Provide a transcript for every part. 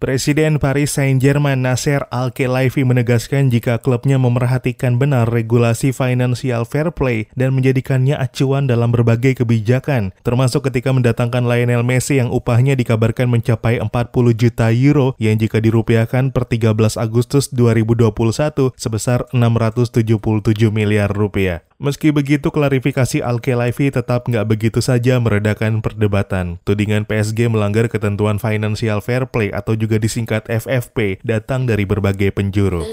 Presiden Paris Saint-Germain Nasser Al-Khelaifi menegaskan jika klubnya memerhatikan benar regulasi financial fair play dan menjadikannya acuan dalam berbagai kebijakan, termasuk ketika mendatangkan Lionel Messi yang upahnya dikabarkan mencapai 40 juta euro yang jika dirupiahkan per 13 Agustus 2021 sebesar 677 miliar rupiah. Meski begitu, klarifikasi Al-Khelaifi tetap nggak begitu saja meredakan perdebatan. Tudingan PSG melanggar ketentuan financial fair play atau juga disingkat FFP datang dari berbagai penjuru.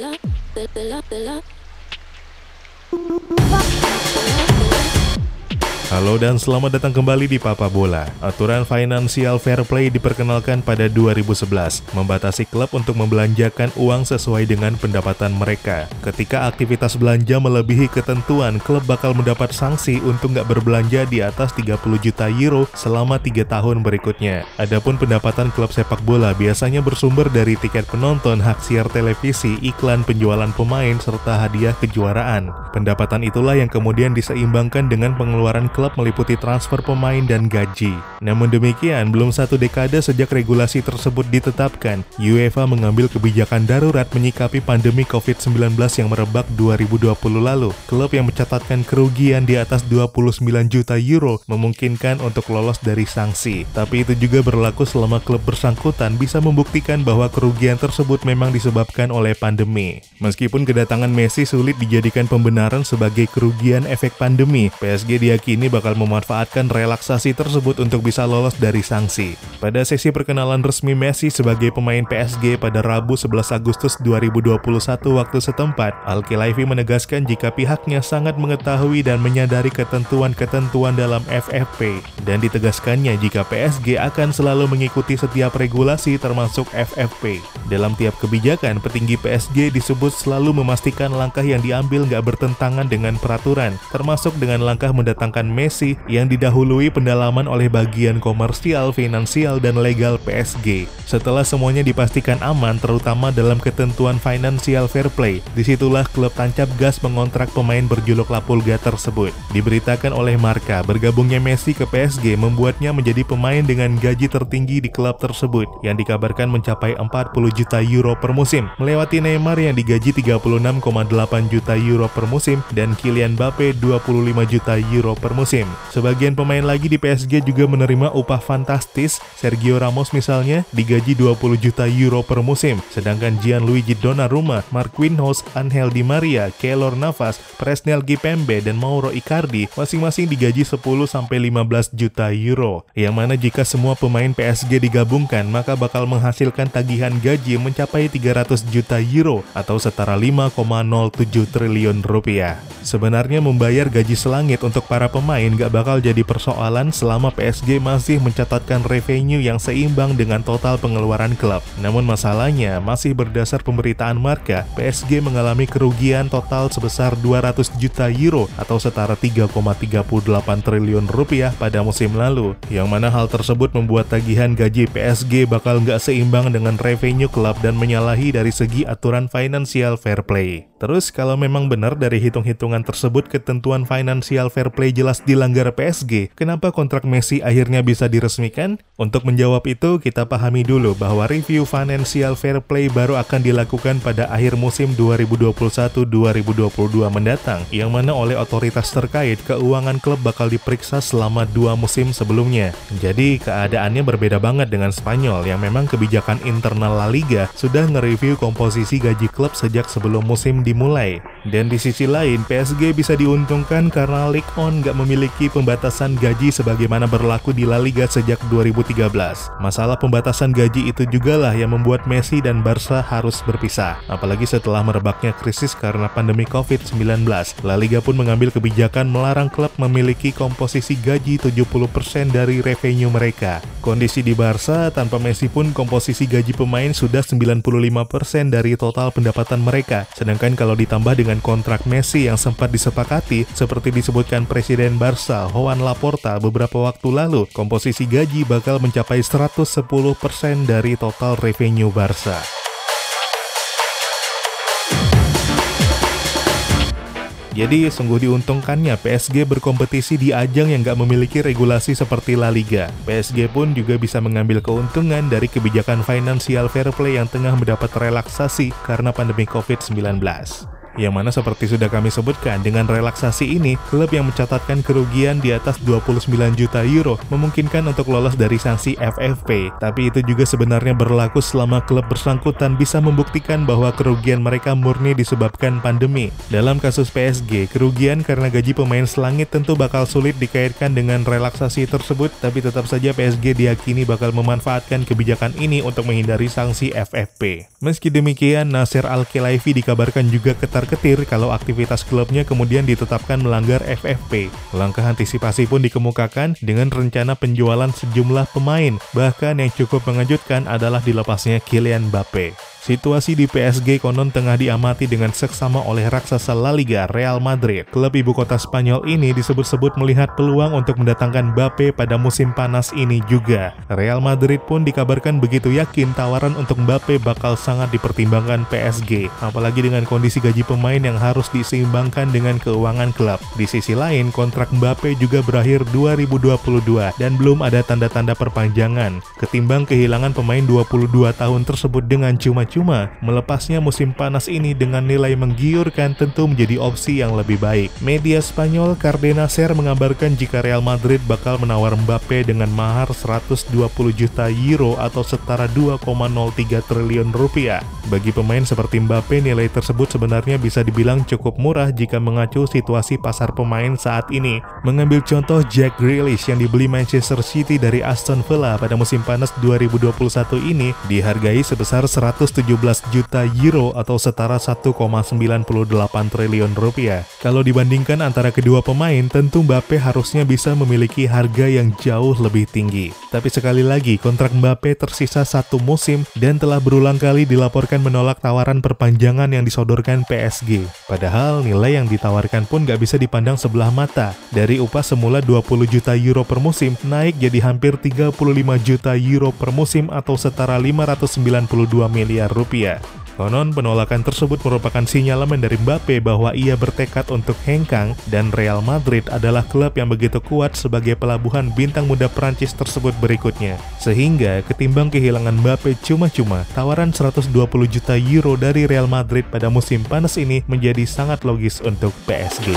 Halo dan selamat datang kembali di Papa Bola. Aturan Financial Fair Play diperkenalkan pada 2011, membatasi klub untuk membelanjakan uang sesuai dengan pendapatan mereka. Ketika aktivitas belanja melebihi ketentuan, klub bakal mendapat sanksi untuk nggak berbelanja di atas 30 juta euro selama 3 tahun berikutnya. Adapun pendapatan klub sepak bola biasanya bersumber dari tiket penonton, hak siar televisi, iklan penjualan pemain, serta hadiah kejuaraan. Pendapatan itulah yang kemudian diseimbangkan dengan pengeluaran klub meliputi transfer pemain dan gaji. Namun demikian, belum satu dekade sejak regulasi tersebut ditetapkan, UEFA mengambil kebijakan darurat menyikapi pandemi COVID-19 yang merebak 2020 lalu. Klub yang mencatatkan kerugian di atas 29 juta euro memungkinkan untuk lolos dari sanksi. Tapi itu juga berlaku selama klub bersangkutan bisa membuktikan bahwa kerugian tersebut memang disebabkan oleh pandemi. Meskipun kedatangan Messi sulit dijadikan pembenaran sebagai kerugian efek pandemi, PSG diyakini ini bakal memanfaatkan relaksasi tersebut untuk bisa lolos dari sanksi. Pada sesi perkenalan resmi Messi sebagai pemain PSG pada Rabu 11 Agustus 2021 waktu setempat, Al-Khelaifi menegaskan jika pihaknya sangat mengetahui dan menyadari ketentuan-ketentuan dalam FFP dan ditegaskannya jika PSG akan selalu mengikuti setiap regulasi termasuk FFP. Dalam tiap kebijakan, petinggi PSG disebut selalu memastikan langkah yang diambil nggak bertentangan dengan peraturan, termasuk dengan langkah mendatangkan Messi yang didahului pendalaman oleh bagian komersial, finansial, dan legal PSG. Setelah semuanya dipastikan aman, terutama dalam ketentuan financial fair play, di situlah klub tancap gas mengontrak pemain berjuluk Lapulga tersebut. Diberitakan oleh Marka, bergabungnya Messi ke PSG membuatnya menjadi pemain dengan gaji tertinggi di klub tersebut, yang dikabarkan mencapai 40 juta euro per musim, melewati Neymar yang digaji 36,8 juta euro per musim, dan Kylian Mbappe 25 juta euro per musim. Sebagian pemain lagi di PSG juga menerima upah fantastis. Sergio Ramos misalnya digaji 20 juta euro per musim, sedangkan Gianluigi Donnarumma, Marquinhos, Angel Di Maria, Keylor Navas, Presnel Kipembe, dan Mauro Icardi masing-masing digaji 10 sampai 15 juta euro. Yang mana jika semua pemain PSG digabungkan, maka bakal menghasilkan tagihan gaji mencapai 300 juta euro atau setara 5,07 triliun rupiah. Sebenarnya membayar gaji selangit untuk para pemain gak bakal jadi persoalan selama PSG masih mencatatkan revenue yang seimbang dengan total pengeluaran klub. Namun masalahnya masih berdasar pemberitaan Marka, PSG mengalami kerugian total sebesar 200 juta euro atau setara 3,38 triliun rupiah pada musim lalu. Yang mana hal tersebut membuat tagihan gaji PSG bakal nggak seimbang dengan revenue klub dan menyalahi dari segi aturan financial fair play. Terus kalau memang benar dari hitung-hitungan tersebut ketentuan financial fair play jelas dilanggar PSG, kenapa kontrak Messi akhirnya bisa diresmikan? Untuk menjawab itu, kita pahami dulu bahwa review financial fair play baru akan dilakukan pada akhir musim 2021-2022 mendatang, yang mana oleh otoritas terkait keuangan klub bakal diperiksa selama dua musim sebelumnya. Jadi keadaannya berbeda banget dengan Spanyol yang memang kebijakan internal La Liga sudah nge-review komposisi gaji klub sejak sebelum musim dimulai. Dan di sisi lain, PSG bisa diuntungkan karena Ligue 1 nggak memiliki pembatasan gaji sebagaimana berlaku di La Liga sejak 2013. Masalah pembatasan gaji itu juga lah yang membuat Messi dan Barca harus berpisah. Apalagi setelah merebaknya krisis karena pandemi COVID-19. La Liga pun mengambil kebijakan melarang klub memiliki komposisi gaji 70% dari revenue mereka. Kondisi di Barca tanpa Messi pun komposisi gaji pemain sudah 95% dari total pendapatan mereka. Sedangkan kalau ditambah dengan kontrak Messi yang sempat disepakati, seperti disebutkan Presiden Barca, Juan Laporta beberapa waktu lalu, komposisi gaji bakal mencapai 110% dari total revenue Barca. Jadi sungguh diuntungkannya PSG berkompetisi di ajang yang gak memiliki regulasi seperti La Liga. PSG pun juga bisa mengambil keuntungan dari kebijakan financial fair play yang tengah mendapat relaksasi karena pandemi COVID-19 yang mana seperti sudah kami sebutkan, dengan relaksasi ini, klub yang mencatatkan kerugian di atas 29 juta euro memungkinkan untuk lolos dari sanksi FFP. Tapi itu juga sebenarnya berlaku selama klub bersangkutan bisa membuktikan bahwa kerugian mereka murni disebabkan pandemi. Dalam kasus PSG, kerugian karena gaji pemain selangit tentu bakal sulit dikaitkan dengan relaksasi tersebut, tapi tetap saja PSG diyakini bakal memanfaatkan kebijakan ini untuk menghindari sanksi FFP. Meski demikian, Nasir Al-Khelaifi dikabarkan juga ketar ketir kalau aktivitas klubnya kemudian ditetapkan melanggar FFP. Langkah antisipasi pun dikemukakan dengan rencana penjualan sejumlah pemain, bahkan yang cukup mengejutkan adalah dilepasnya Kylian Mbappe. Situasi di PSG konon tengah diamati dengan seksama oleh raksasa La Liga Real Madrid. Klub ibu kota Spanyol ini disebut-sebut melihat peluang untuk mendatangkan Mbappe pada musim panas ini juga. Real Madrid pun dikabarkan begitu yakin tawaran untuk Mbappe bakal sangat dipertimbangkan PSG, apalagi dengan kondisi gaji pemain yang harus diseimbangkan dengan keuangan klub. Di sisi lain, kontrak Mbappe juga berakhir 2022 dan belum ada tanda-tanda perpanjangan. Ketimbang kehilangan pemain 22 tahun tersebut dengan cuma-cuma Cuma, melepasnya musim panas ini dengan nilai menggiurkan tentu menjadi opsi yang lebih baik. Media Spanyol Cardenaser mengabarkan jika Real Madrid bakal menawar Mbappe dengan mahar 120 juta euro atau setara 2,03 triliun rupiah. Bagi pemain seperti Mbappe, nilai tersebut sebenarnya bisa dibilang cukup murah jika mengacu situasi pasar pemain saat ini. Mengambil contoh Jack Grealish yang dibeli Manchester City dari Aston Villa pada musim panas 2021 ini dihargai sebesar 170 17 juta euro atau setara 1,98 triliun rupiah. Kalau dibandingkan antara kedua pemain, tentu Mbappe harusnya bisa memiliki harga yang jauh lebih tinggi. Tapi sekali lagi, kontrak Mbappe tersisa satu musim dan telah berulang kali dilaporkan menolak tawaran perpanjangan yang disodorkan PSG. Padahal nilai yang ditawarkan pun gak bisa dipandang sebelah mata. Dari upah semula 20 juta euro per musim, naik jadi hampir 35 juta euro per musim atau setara 592 miliar rupiah. Konon penolakan tersebut merupakan sinyalemen dari Mbappe bahwa ia bertekad untuk hengkang dan Real Madrid adalah klub yang begitu kuat sebagai pelabuhan bintang muda Prancis tersebut berikutnya. Sehingga ketimbang kehilangan Mbappe cuma-cuma, tawaran 120 juta euro dari Real Madrid pada musim panas ini menjadi sangat logis untuk PSG.